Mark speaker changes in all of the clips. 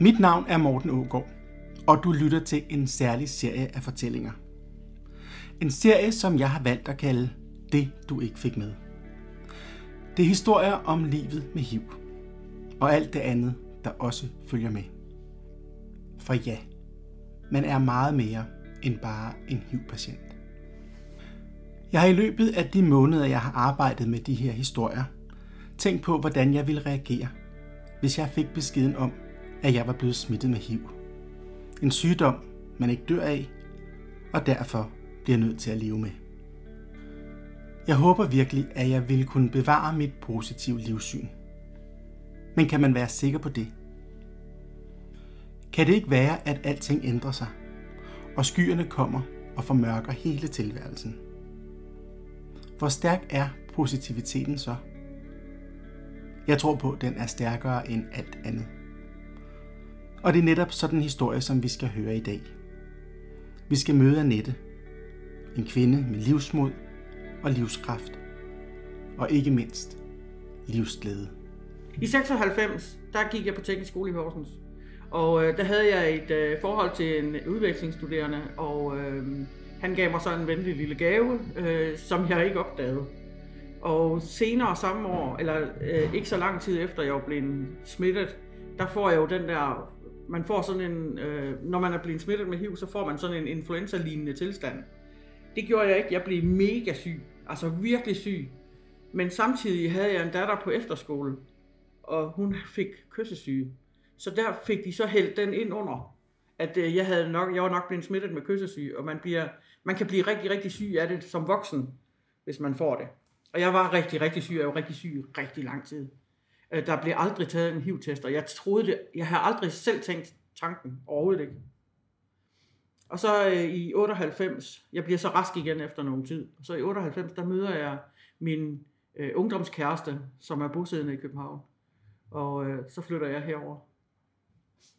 Speaker 1: Mit navn er Morten Ågaard, og du lytter til en særlig serie af fortællinger. En serie, som jeg har valgt at kalde Det, du ikke fik med. Det er historier om livet med HIV, og alt det andet, der også følger med. For ja, man er meget mere end bare en HIV-patient. Jeg har i løbet af de måneder, jeg har arbejdet med de her historier, tænkt på, hvordan jeg ville reagere, hvis jeg fik beskeden om, at jeg var blevet smittet med HIV. En sygdom, man ikke dør af, og derfor bliver nødt til at leve med. Jeg håber virkelig, at jeg vil kunne bevare mit positive livssyn. Men kan man være sikker på det? Kan det ikke være, at alting ændrer sig, og skyerne kommer og formørker hele tilværelsen? Hvor stærk er positiviteten så? Jeg tror på, at den er stærkere end alt andet. Og det er netop sådan en historie, som vi skal høre i dag. Vi skal møde Annette, en kvinde med livsmod og livskraft, og ikke mindst livsglæde.
Speaker 2: I 96, der gik jeg på teknisk skole i Horsens, og øh, der havde jeg et øh, forhold til en udvekslingsstuderende, og øh, han gav mig så en venlig lille gave, øh, som jeg ikke opdagede. Og senere samme år, eller øh, ikke så lang tid efter jeg var blevet smittet, der får jeg jo den der, man får sådan en, øh, når man er blevet smittet med HIV, så får man sådan en influenza-lignende tilstand. Det gjorde jeg ikke, jeg blev mega syg, altså virkelig syg. Men samtidig havde jeg en datter på efterskole, og hun fik kyssesyge. Så der fik de så hældt den ind under, at øh, jeg, havde nok, jeg var nok blevet smittet med kyssesyge, og man, bliver, man kan blive rigtig, rigtig syg af det som voksen, hvis man får det. Og jeg var rigtig, rigtig syg, jeg var rigtig syg rigtig lang tid. Øh, der blev aldrig taget en HIV-test, og jeg troede det, jeg har aldrig selv tænkt tanken, overhovedet ikke. Og så øh, i 98, jeg bliver så rask igen efter nogen tid, og så i 98, der møder jeg min øh, ungdomskæreste, som er bosiddende i København. Og øh, så flytter jeg herover.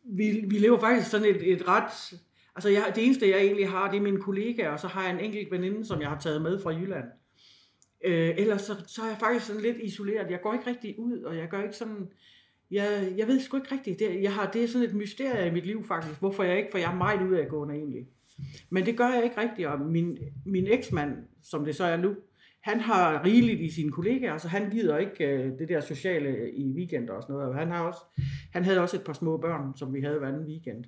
Speaker 2: Vi, vi lever faktisk sådan et, et ret... Altså jeg, det eneste, jeg egentlig har, det er mine kollegaer, og så har jeg en enkelt veninde, som jeg har taget med fra Jylland. Øh, ellers så, så er jeg faktisk sådan lidt isoleret. Jeg går ikke rigtig ud, og jeg gør ikke sådan... Jeg, jeg ved sgu ikke rigtigt. Det, jeg har, det er sådan et mysterie i mit liv faktisk, hvorfor jeg ikke, for jeg er meget ud af gående egentlig. Men det gør jeg ikke rigtigt, og min, min eksmand, som det så er nu, han har rigeligt i sine kollegaer, så han gider ikke øh, det der sociale i weekender og sådan noget. Og han, har også, han havde også et par små børn, som vi havde hver anden weekend.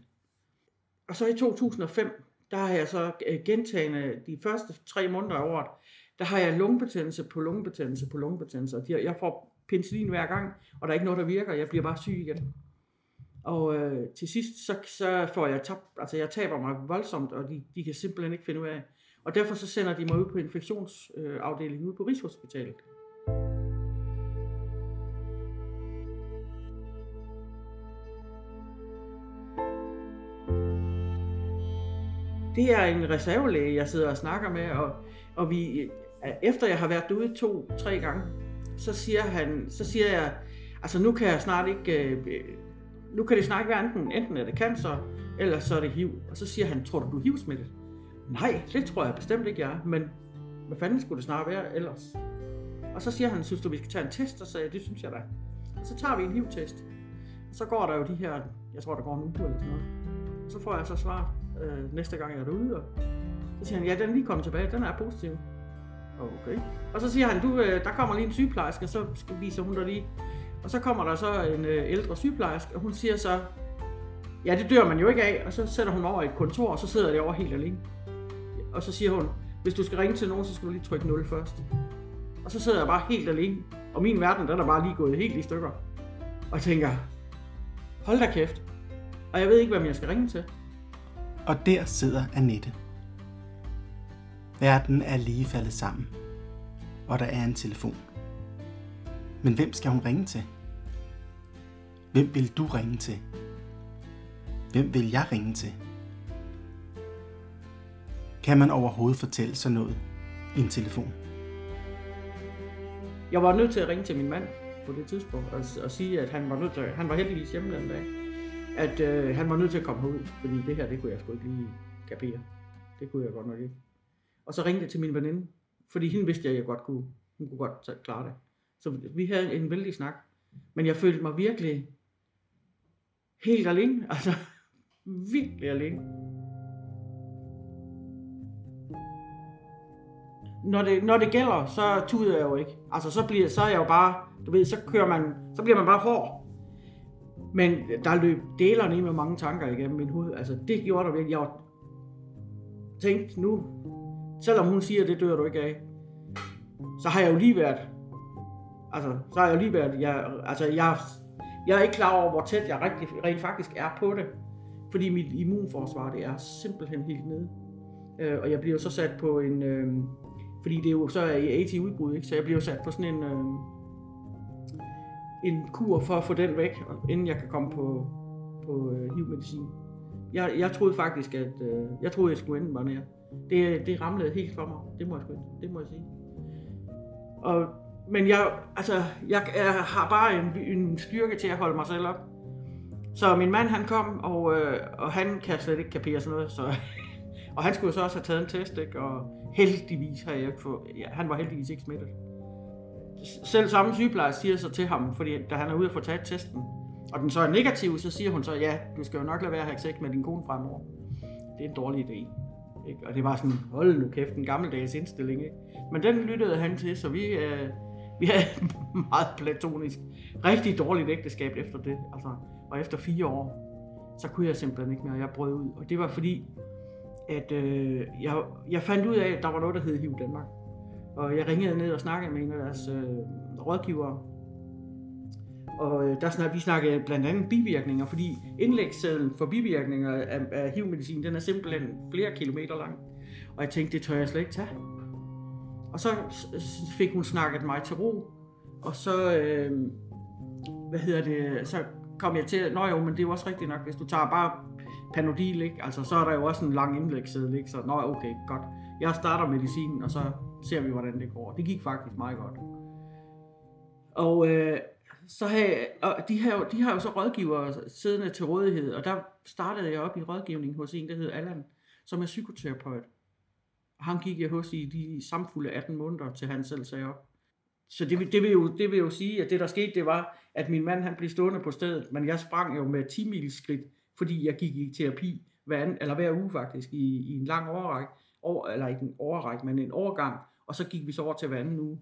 Speaker 2: Og så i 2005, der har jeg så øh, gentagende de første tre måneder af året, der har jeg lungebetændelse på lungebetændelse på lungebetændelse. Og jeg får penicillin hver gang, og der er ikke noget, der virker. Jeg bliver bare syg igen. Og øh, til sidst, så, så får jeg tabt, altså jeg taber mig voldsomt, og de, de kan simpelthen ikke finde ud af. Og derfor så sender de mig ud på infektionsafdelingen ude på Rigshospitalet. Det er en reservelæge, jeg sidder og snakker med, og, og vi, efter jeg har været derude to-tre gange, så siger, han, så siger jeg, altså nu kan jeg snart ikke, øh, nu kan det snart ikke være enten, enten er det cancer, eller så er det HIV. Og så siger han, tror du, du er HIV-smittet? Nej, det tror jeg bestemt ikke, jeg er, men hvad fanden skulle det snart være ellers? Og så siger han, synes du, vi skal tage en test? Og så sagde jeg, det synes jeg da. Og så tager vi en HIV-test. Og så går der jo de her, jeg tror, der går en uge eller sådan noget. Og så får jeg så svar øh, næste gang, jeg er derude. Og så siger han, ja, den er lige kommet tilbage, den er positiv. Okay. Og så siger han, du, øh, der kommer lige en sygeplejerske, og så viser hun dig lige. Og så kommer der så en øh, ældre sygeplejerske, og hun siger så, ja, det dør man jo ikke af. Og så sætter hun over i et kontor, og så sidder det over helt alene. Og så siger hun, hvis du skal ringe til nogen, så skal du lige trykke 0 først. Og så sidder jeg bare helt alene. Og min verden, den er bare lige gået helt i stykker. Og jeg tænker, hold da kæft. Og jeg ved ikke, hvem jeg skal ringe til.
Speaker 1: Og der sidder Annette. Verden er lige faldet sammen. Og der er en telefon. Men hvem skal hun ringe til? Hvem vil du ringe til? Hvem vil jeg ringe til? Kan man overhovedet fortælle sådan noget i en telefon?
Speaker 2: Jeg var nødt til at ringe til min mand på det tidspunkt og, og sige, at han var nødt til, han var heldigvis hjemme den dag, at øh, han var nødt til at komme ud, fordi det her, det kunne jeg sgu ikke lige kapere. Det kunne jeg godt nok ikke. Og så ringte jeg til min veninde, fordi hende vidste jeg, at jeg godt kunne, hun kunne godt klare det. Så vi havde en vældig snak. Men jeg følte mig virkelig helt alene. Altså, virkelig alene. Når det, når det gælder, så tuder jeg jo ikke. Altså, så, bliver, så er jeg jo bare, du ved, så kører man, så bliver man bare hård. Men der løb delerne i med mange tanker igennem min hoved. Altså, det gjorde der virkelig. Jeg tænkte nu, selvom hun siger, det dør du ikke af, så har jeg jo lige været, altså, så har jeg jo lige været, jeg, altså, jeg, jeg er ikke klar over, hvor tæt jeg rigtig, rent faktisk er på det. Fordi mit immunforsvar, det er simpelthen helt nede. Øh, og jeg bliver så sat på en, øh, fordi det er jo så er i AT udbrud, ikke? så jeg bliver sat på sådan en, øh, en kur for at få den væk, inden jeg kan komme på, på øh, HIV-medicin. Jeg, jeg troede faktisk, at øh, jeg troede, jeg skulle ende bare nær. Det, det ramlede helt for mig. Det må jeg, det må jeg sige. Og, men jeg, altså, jeg, jeg har bare en, en styrke til at holde mig selv op. Så min mand han kom, og, øh, og han kan slet ikke kapere sådan noget. Så, og han skulle så også have taget en test, ikke? og heldigvis har jeg ikke fået, ja, han var heldigvis ikke smittet. Selv samme sygeplejerske siger så til ham, fordi da han er ude at få taget testen, og den så er negativ, så siger hun så, ja, du skal jo nok lade være at have sex med din kone fremover. Det er en dårlig idé. Ikke? Og det var sådan, hold nu kæft, en gammeldags indstilling. Ikke? Men den lyttede han til, så vi, øh, vi havde meget platonisk, rigtig dårligt ægteskab efter det. Altså, og efter fire år, så kunne jeg simpelthen ikke mere, jeg brød ud. Og det var fordi, at øh, jeg, jeg fandt ud af, at der var noget, der hed HIV Danmark. Og jeg ringede ned og snakkede med en af deres øh, rådgivere. Og øh, der snak, vi snakkede blandt andet bivirkninger, fordi indlægssedlen for bivirkninger af, af HIV-medicin, den er simpelthen flere kilometer lang. Og jeg tænkte, det tør jeg slet ikke tage. Og så fik hun snakket mig til ro, og så, øh, hvad hedder det, så kom jeg til, nå jo, men det er jo også rigtigt nok, hvis du tager bare Panodil, ikke? Altså, så er der jo også en lang indlægssædel, ikke? Så, nå, okay, godt. Jeg starter medicinen, og så ser vi, hvordan det går. Det gik faktisk meget godt. Og øh, så havde, og de, har, de har jo så rådgivere siddende til rådighed, og der startede jeg op i rådgivning hos en, der hedder Allan, som er psykoterapeut. Og ham gik jeg hos i de samfulde 18 måneder, til han selv sagde op. Så det, det, vil jo, det vil jo sige, at det der skete, det var, at min mand han blev stående på stedet, men jeg sprang jo med 10 mil skridt, fordi jeg gik i terapi hver, anden, eller hver uge faktisk, i, i en lang overrække, over, eller ikke en overrække, men en overgang, og så gik vi så over til hver anden uge.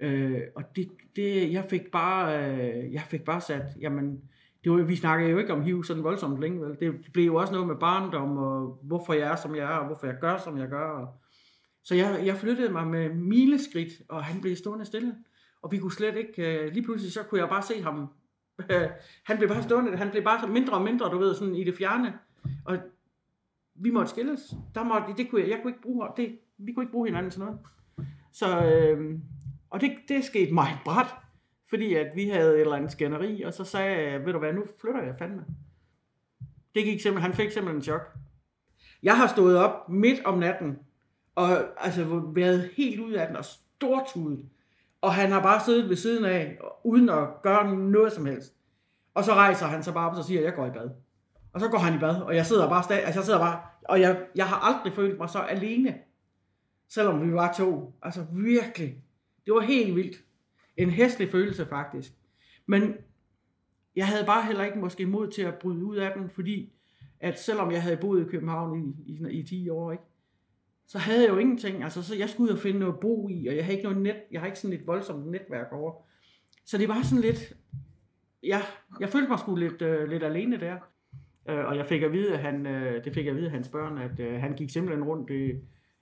Speaker 2: Øh, og det, det, jeg fik bare, øh, jeg fik bare sat, jamen, det var, vi snakkede jo ikke om HIV sådan voldsomt længe, vel? Det blev jo også noget med barndom, og hvorfor jeg er, som jeg er, og hvorfor jeg gør, som jeg gør. Og, så jeg, jeg flyttede mig med mileskridt, og han blev stående stille. Og vi kunne slet ikke, øh, lige pludselig så kunne jeg bare se ham. Øh, han blev bare stående, han blev bare mindre og mindre, du ved, sådan i det fjerne. Og vi måtte skilles. Der måtte, det kunne jeg, jeg kunne ikke bruge, det, vi kunne ikke bruge hinanden til noget. Så, øh, og det, det skete mig bræt, fordi at vi havde et eller andet skænderi, og så sagde jeg, ved du hvad, nu flytter jeg fandme. Det gik simpelthen, han fik simpelthen en chok. Jeg har stået op midt om natten, og altså været helt ud af den, og stortudet. Og han har bare siddet ved siden af, uden at gøre noget som helst. Og så rejser han sig bare op og siger, jeg går i bad. Og så går han i bad, og jeg sidder bare, stadig, altså jeg sidder bare, og jeg, jeg har aldrig følt mig så alene, selvom vi var to. Altså virkelig. Det var helt vildt. En hæslig følelse faktisk. Men jeg havde bare heller ikke måske mod til at bryde ud af den, fordi at selvom jeg havde boet i København i, i, i 10 år, ikke, så havde jeg jo ingenting. Altså, så jeg skulle ud og finde noget bo i, og jeg havde ikke noget net, jeg har ikke sådan et voldsomt netværk over. Så det var sådan lidt, ja, jeg følte mig sgu lidt, øh, lidt alene der. Øh, og jeg fik at vide, at han, øh, det fik jeg at vide af hans børn, at øh, han gik simpelthen rundt i,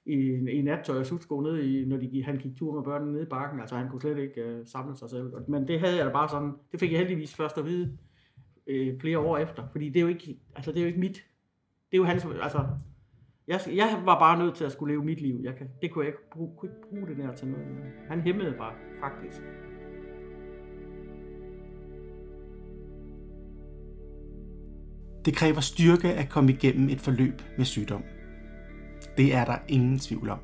Speaker 2: i, i nattøj og sutsko ned i, når de, han gik tur med børnene nede i bakken. Altså han kunne slet ikke øh, samle sig selv. Men det havde jeg da bare sådan, det fik jeg heldigvis først at vide øh, flere år efter. Fordi det er jo ikke, altså det er jo ikke mit. Det er jo hans, altså jeg, jeg var bare nødt til at skulle leve mit liv. Jeg kan, det kunne jeg ikke bruge, kunne ikke bruge det der til noget. Han hæmmede bare, faktisk.
Speaker 1: Det kræver styrke at komme igennem et forløb med sygdom. Det er der ingen tvivl om.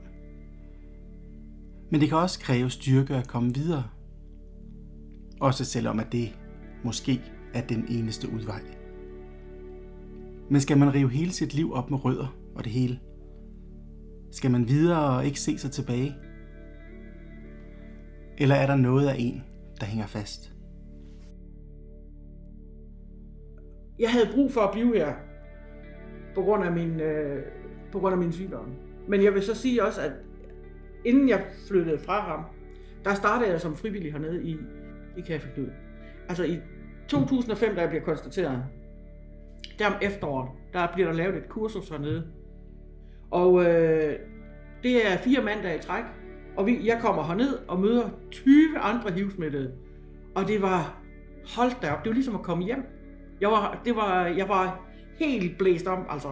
Speaker 1: Men det kan også kræve styrke at komme videre. Også selvom at det måske er den eneste udvej. Men skal man rive hele sit liv op med rødder og det hele? Skal man videre og ikke se sig tilbage? Eller er der noget af en, der hænger fast?
Speaker 2: jeg havde brug for at blive her, på grund af min, øh, på grund af min sygdom. Men jeg vil så sige også, at inden jeg flyttede fra ham, der startede jeg som frivillig hernede i, i Café Knud. Altså i 2005, da jeg bliver konstateret, der om efteråret, der bliver der lavet et kursus hernede. Og øh, det er fire mandage i træk, og vi, jeg kommer herned og møder 20 andre hivsmittede. Og det var, holdt da op, det var ligesom at komme hjem. Jeg var, det var, jeg var helt blæst om, altså.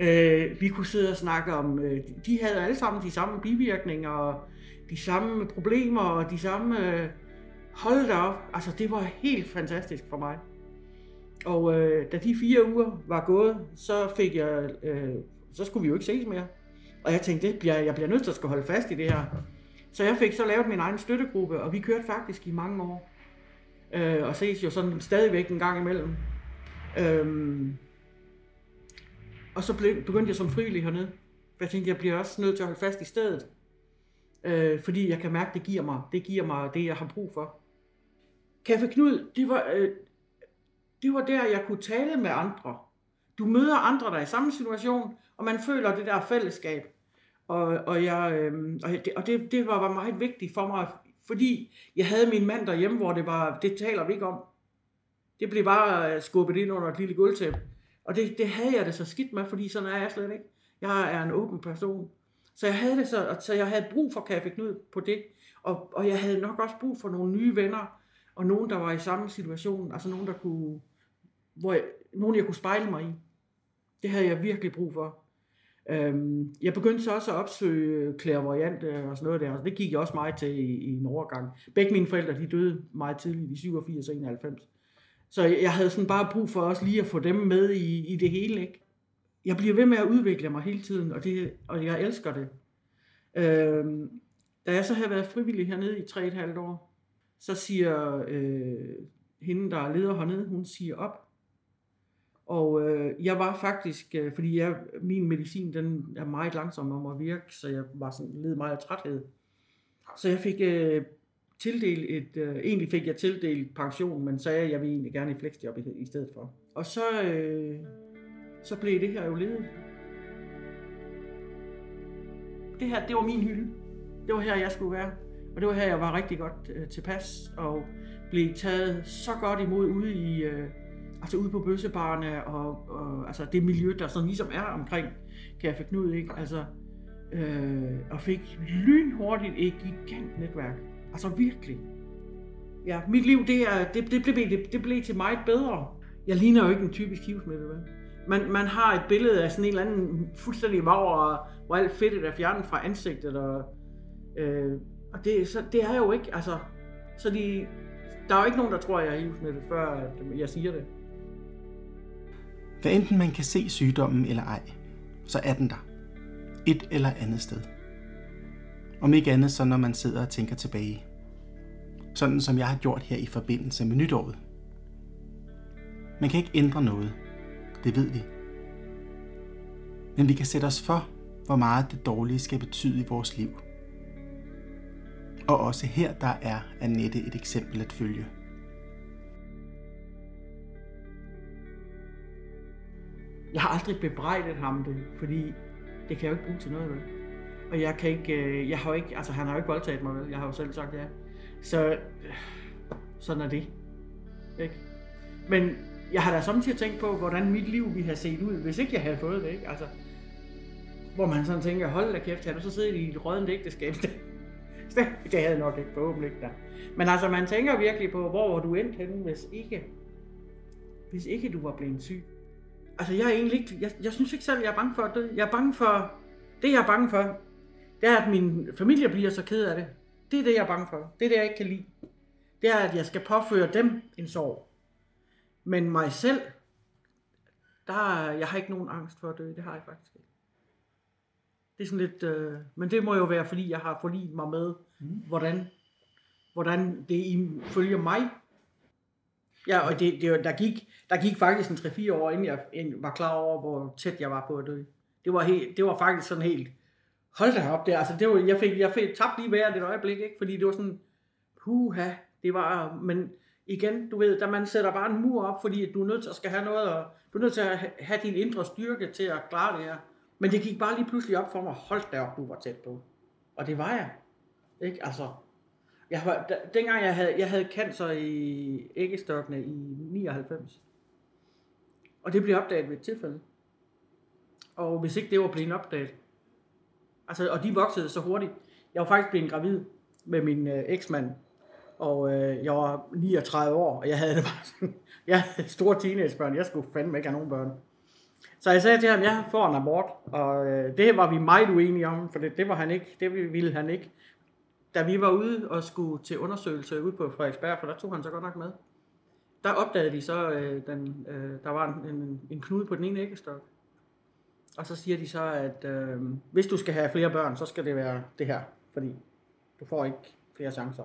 Speaker 2: Øh, vi kunne sidde og snakke om, øh, de havde alle sammen de samme bivirkninger, og de samme problemer, og de samme... Øh, hold da op, altså det var helt fantastisk for mig. Og øh, da de fire uger var gået, så fik jeg, øh, så skulle vi jo ikke ses mere. Og jeg tænkte, det bliver, jeg bliver nødt til at skulle holde fast i det her. Så jeg fik så lavet min egen støttegruppe, og vi kørte faktisk i mange år. Øh, og ses jo sådan stadigvæk en gang imellem. Øhm, og så blev, begyndte jeg som frivillig hernede. Jeg tænkte, jeg bliver også nødt til at holde fast i stedet. Øh, fordi jeg kan mærke, det giver mig det, giver mig det jeg har brug for. Café Knud, det var, øh, det var der, jeg kunne tale med andre. Du møder andre, der er i samme situation, og man føler det der fællesskab. Og, og, jeg, øh, og, det, og det, det var meget vigtigt for mig, fordi jeg havde min mand derhjemme, hvor det var, det taler vi ikke om. Det blev bare øh, skubbet ind under et lille gulvtæppe. Og det, det havde jeg det så skidt med, fordi sådan er jeg slet ikke. Jeg er en åben person. Så jeg havde det så, så jeg havde brug for Café Knud på det. Og, og jeg havde nok også brug for nogle nye venner, og nogen, der var i samme situation. Altså nogen, der kunne, hvor jeg, nogen, jeg kunne spejle mig i. Det havde jeg virkelig brug for. Øhm, jeg begyndte så også at opsøge clairvoyant og sådan noget der, og det gik jeg også meget til i, i en overgang. Begge mine forældre, de døde meget tidligt, i 87 og 91. Så jeg havde sådan bare brug for også lige at få dem med i, i det hele, ikke? Jeg bliver ved med at udvikle mig hele tiden, og, det, og jeg elsker det. Øhm, da jeg så havde været frivillig hernede i 3,5 år, så siger øh, hende, der er leder hernede, hun siger op. Og øh, jeg var faktisk, øh, fordi jeg, min medicin den er meget langsom om at virke, så jeg var sådan led meget af træthed. Så jeg fik øh, tildelt et, øh, egentlig fik jeg tildelt pension, men sagde, at jeg ville egentlig gerne i flexjob i, i stedet for. Og så, øh, så blev det her jo ledet. Det her, det var min hylde. Det var her, jeg skulle være. Og det var her, jeg var rigtig godt øh, tilpas, og blev taget så godt imod ude i, øh, altså ude på bøssebarne, og, og altså det miljø, der sådan ligesom er omkring Café Knud, ikke? Altså, øh, og fik lynhurtigt et gigant netværk. Altså virkelig. Ja, mit liv, det, er, det, det, blev, det, det blev til meget bedre. Jeg ligner jo ikke en typisk hivsmitte, vel? Man, man har et billede af sådan en eller anden fuldstændig mager, hvor alt fedtet er fjernet fra ansigtet, og, øh, og det, så, det er jo ikke, altså, så de, der er jo ikke nogen, der tror, jeg er hivsmittet, før jeg siger det.
Speaker 1: Hvad enten man kan se sygdommen eller ej, så er den der. Et eller andet sted. Om ikke andet så når man sidder og tænker tilbage. Sådan som jeg har gjort her i forbindelse med nytåret. Man kan ikke ændre noget. Det ved vi. Men vi kan sætte os for, hvor meget det dårlige skal betyde i vores liv. Og også her der er Annette et eksempel at følge.
Speaker 2: Jeg har aldrig bebrejdet ham det, fordi det kan jeg jo ikke bruge til noget. Vel? Og jeg kan ikke, øh, jeg har jo ikke, altså han har jo ikke voldtaget mig, vel? Jeg har jo selv sagt ja. Så sådan er det. Ikke? Men jeg har da samtidig tænkt på, hvordan mit liv ville have set ud, hvis ikke jeg havde fået det, ikke? Altså, hvor man sådan tænker, hold da kæft, har du så siddet i et rødende ægteskab? det havde jeg nok ikke forhåbentlig ikke der. Men altså, man tænker virkelig på, hvor var du endt henne, hvis ikke, hvis ikke du var blevet syg. Altså, jeg er egentlig ikke, jeg, jeg synes ikke selv, jeg er bange for at dø. Jeg er bange for, det jeg er bange for, det er, at min familie bliver så ked af det. Det er det, jeg er bange for. Det er det, jeg ikke kan lide. Det er, at jeg skal påføre dem en sorg. Men mig selv, der, jeg har ikke nogen angst for at dø. Det har jeg faktisk ikke. Det er sådan lidt, øh, men det må jo være, fordi jeg har forlidt mig med, mm. hvordan, hvordan det følger mig. Ja, og det, det, der, gik, der gik faktisk en 3-4 år, inden jeg var klar over, hvor tæt jeg var på at dø. Det var, helt, det var faktisk sådan helt, hold da op, det, altså, det var, jeg fik, jeg fik tabt lige vejret et øjeblik, ikke? fordi det var sådan, puha, det var, men igen, du ved, da man sætter bare en mur op, fordi du er nødt til at skal have noget, og du er nødt til at have din indre styrke til at klare det her. Men det gik bare lige pludselig op for mig, hold da op, du var tæt på. Og det var jeg. Ikke? Altså, jeg var, da, dengang jeg havde, jeg havde cancer i æggestokkene i 99. Og det blev opdaget ved et tilfælde. Og hvis ikke det var blevet opdaget, altså, og de voksede så hurtigt. Jeg var faktisk blevet gravid med min øh, eksmand, og øh, jeg var 39 år, og jeg havde det bare sådan, jeg havde store teenagebørn, jeg skulle fandme ikke have nogen børn. Så jeg sagde til ham, jeg får en abort, og øh, det var vi meget uenige om, for det, det var han ikke, det ville han ikke. Da vi var ude og skulle til undersøgelse ude på Frederiksberg, for der tog han så godt nok med, der opdagede de så, øh, den, øh, der var en, en, en knude på den ene æggestok. Og så siger de så, at øh, hvis du skal have flere børn, så skal det være det her, fordi du får ikke flere chancer.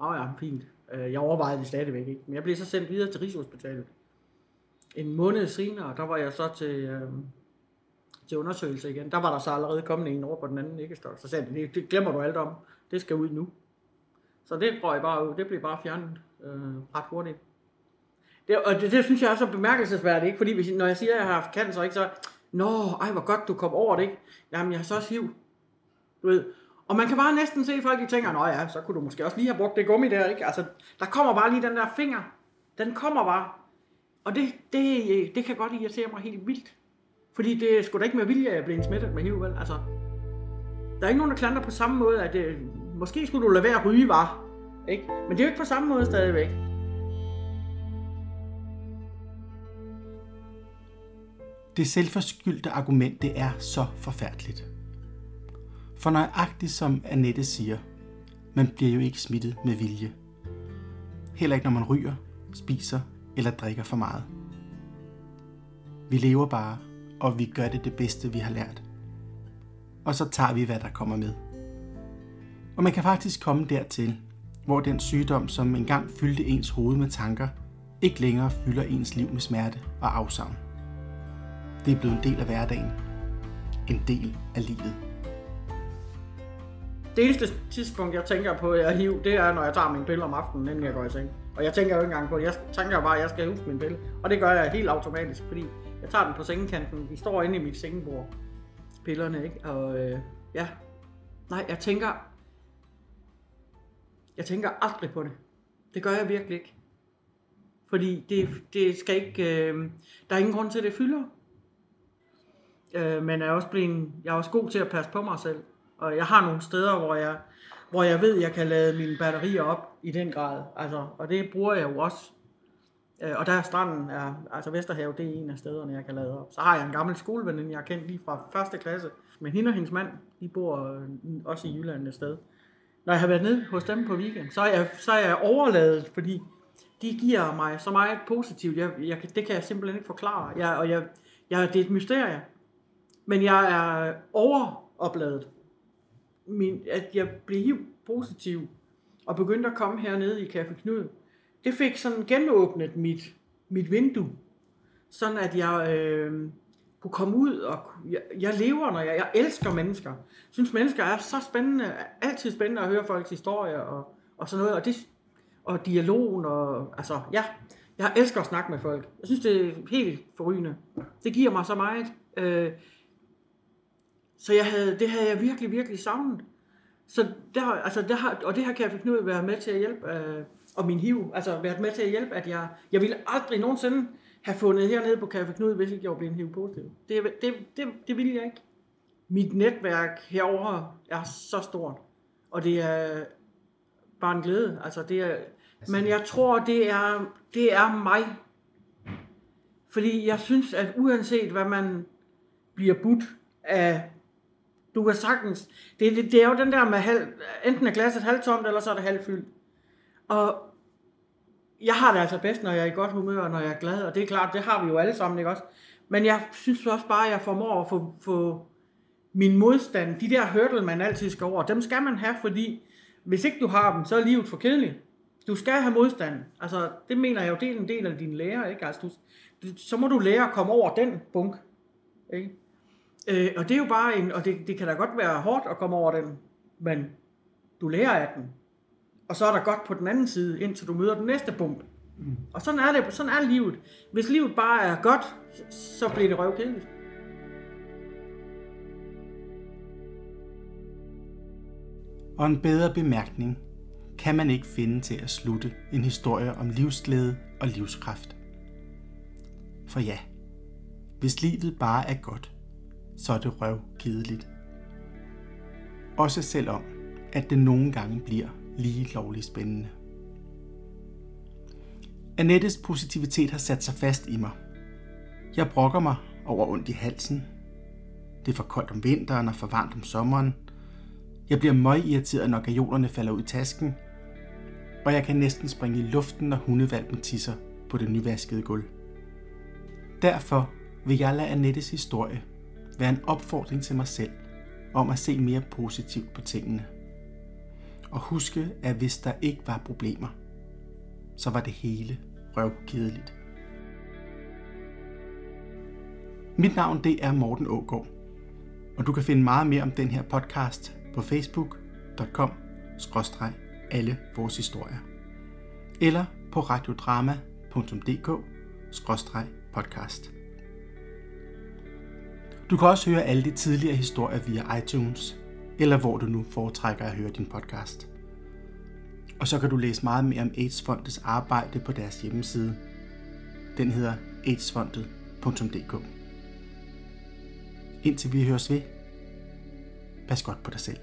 Speaker 2: Åh ja, fint. Øh, jeg overvejede det stadigvæk ikke. Men jeg blev så sendt videre til Rigshospitalet. En måned senere, der var jeg så til, øh, til undersøgelse igen. Der var der så allerede kommet en over på den anden æggestok. Så sagde de, det, glemmer du alt om. Det skal ud nu. Så det jeg bare ud. Det blev bare fjernet øh, ret hurtigt. Det, og det, det, synes jeg er så bemærkelsesværdigt, ikke? Fordi hvis, når jeg siger, at jeg har haft cancer, ikke, så, Nå, ej, hvor godt du kom over det, ikke? Jamen, jeg har så også hiv. Du ved, og man kan bare næsten se folk, de tænker, nå ja, så kunne du måske også lige have brugt det gummi der, ikke? Altså, der kommer bare lige den der finger. Den kommer bare. Og det, det, det kan godt irritere mig helt vildt. Fordi det er sgu da ikke med vilje, at jeg bliver smittet med HIV, vel? Altså, der er ikke nogen, der klander på samme måde, at det, måske skulle du lade være at ryge, var. Ikke? Men det er jo ikke på samme måde stadigvæk.
Speaker 1: Det selvforskyldte argument, det er så forfærdeligt. For nøjagtigt som Annette siger, man bliver jo ikke smittet med vilje. Heller ikke når man ryger, spiser eller drikker for meget. Vi lever bare, og vi gør det det bedste, vi har lært. Og så tager vi, hvad der kommer med. Og man kan faktisk komme dertil, hvor den sygdom, som engang fyldte ens hoved med tanker, ikke længere fylder ens liv med smerte og afsavn. Det er blevet en del af hverdagen. En del af livet.
Speaker 2: Det eneste tidspunkt, jeg tænker på, at jeg hiv, det er, når jeg tager min pille om aftenen, inden jeg går i seng. Og jeg tænker jo ikke engang på det. Jeg tænker bare, at jeg skal huske min pille. Og det gør jeg helt automatisk, fordi jeg tager den på sengekanten. De står inde i mit sengebord. Pillerne, ikke? Og øh, ja. Nej, jeg tænker... Jeg tænker aldrig på det. Det gør jeg virkelig ikke. Fordi det, det skal ikke... Øh, der er ingen grund til, at det fylder. Øh, men jeg er også blevet, jeg er også god til at passe på mig selv. Og jeg har nogle steder, hvor jeg, hvor jeg ved, jeg kan lade mine batterier op i den grad. Altså, og det bruger jeg jo også. Øh, og der er stranden, er, altså Vesterhav, det er en af stederne, jeg kan lade op. Så har jeg en gammel skoleveninde, jeg har kendt lige fra første klasse. Men hende og hendes mand, de bor øh, også i Jylland et sted. Når jeg har været nede hos dem på weekend, så er jeg, så er jeg overladet, fordi de giver mig så meget positivt. Jeg, jeg, det kan jeg simpelthen ikke forklare. Jeg, og jeg, jeg, det er et mysterie. Men jeg er overopladet. Min, at jeg blev HIV positiv og begyndte at komme hernede i Café Knud. Det fik sådan genåbnet mit, mit vindue. Sådan at jeg øh, kunne komme ud, og jeg, jeg lever, når jeg, jeg elsker mennesker. Jeg synes, mennesker er så spændende, altid spændende at høre folks historier og, og sådan noget. Og, det, og dialogen, og altså, ja, jeg elsker at snakke med folk. Jeg synes, det er helt forrygende. Det giver mig så meget. Øh, så jeg havde, det havde jeg virkelig, virkelig savnet. Så der, altså der har, og det her kan jeg Knud være med til at hjælpe, øh, og min hiv, altså været med til at hjælpe, at jeg, jeg ville aldrig nogensinde have fundet hernede på Café Knud, hvis ikke jeg var blevet HIV-positiv. Det, det, det, det ville jeg ikke. Mit netværk herover er så stort, og det er bare en glæde. Altså det er, men jeg tror, det er, det er mig. Fordi jeg synes, at uanset hvad man bliver budt af du kan sagtens... Det, det, det er jo den der med, halv, enten er glasset halvtomt, eller så er det halvfyldt. Og jeg har det altså bedst, når jeg er i godt humør, og når jeg er glad, og det er klart, det har vi jo alle sammen, ikke også? Men jeg synes også bare, at jeg formår at få, få min modstand, de der hurdle, man altid skal over, dem skal man have, fordi hvis ikke du har dem, så er livet for kedeligt. Du skal have modstand. Altså, det mener jeg jo, det er en del af din lære, ikke? Altså, du, så må du lære at komme over den bunk. Ikke? Øh, og det er jo bare en, og det, det kan da godt være hårdt at komme over den, men du lærer af den. Og så er der godt på den anden side, indtil du møder den næste bump. Mm. Og sådan er det, sådan er livet. Hvis livet bare er godt, så bliver det røvkedeligt.
Speaker 1: Og en bedre bemærkning kan man ikke finde til at slutte en historie om livsglæde og livskraft. For ja, hvis livet bare er godt, så er det røv kedeligt. Også selvom, at det nogle gange bliver lige lovligt spændende. Annettes positivitet har sat sig fast i mig. Jeg brokker mig over ondt i halsen. Det er for koldt om vinteren og for varmt om sommeren. Jeg bliver møgirriteret, når gajolerne falder ud i tasken. Og jeg kan næsten springe i luften, når hundevalpen tisser på det nyvaskede gulv. Derfor vil jeg lade Annettes historie være en opfordring til mig selv om at se mere positivt på tingene. Og huske, at hvis der ikke var problemer, så var det hele røvkedeligt. Mit navn det er Morten Ågaard, og du kan finde meget mere om den her podcast på facebook.com alle vores historier eller på radiodrama.dk podcast. Du kan også høre alle de tidligere historier via iTunes, eller hvor du nu foretrækker at høre din podcast. Og så kan du læse meget mere om AIDS-fondets arbejde på deres hjemmeside. Den hedder aidsfondet.dk Indtil vi høres ved, pas godt på dig selv.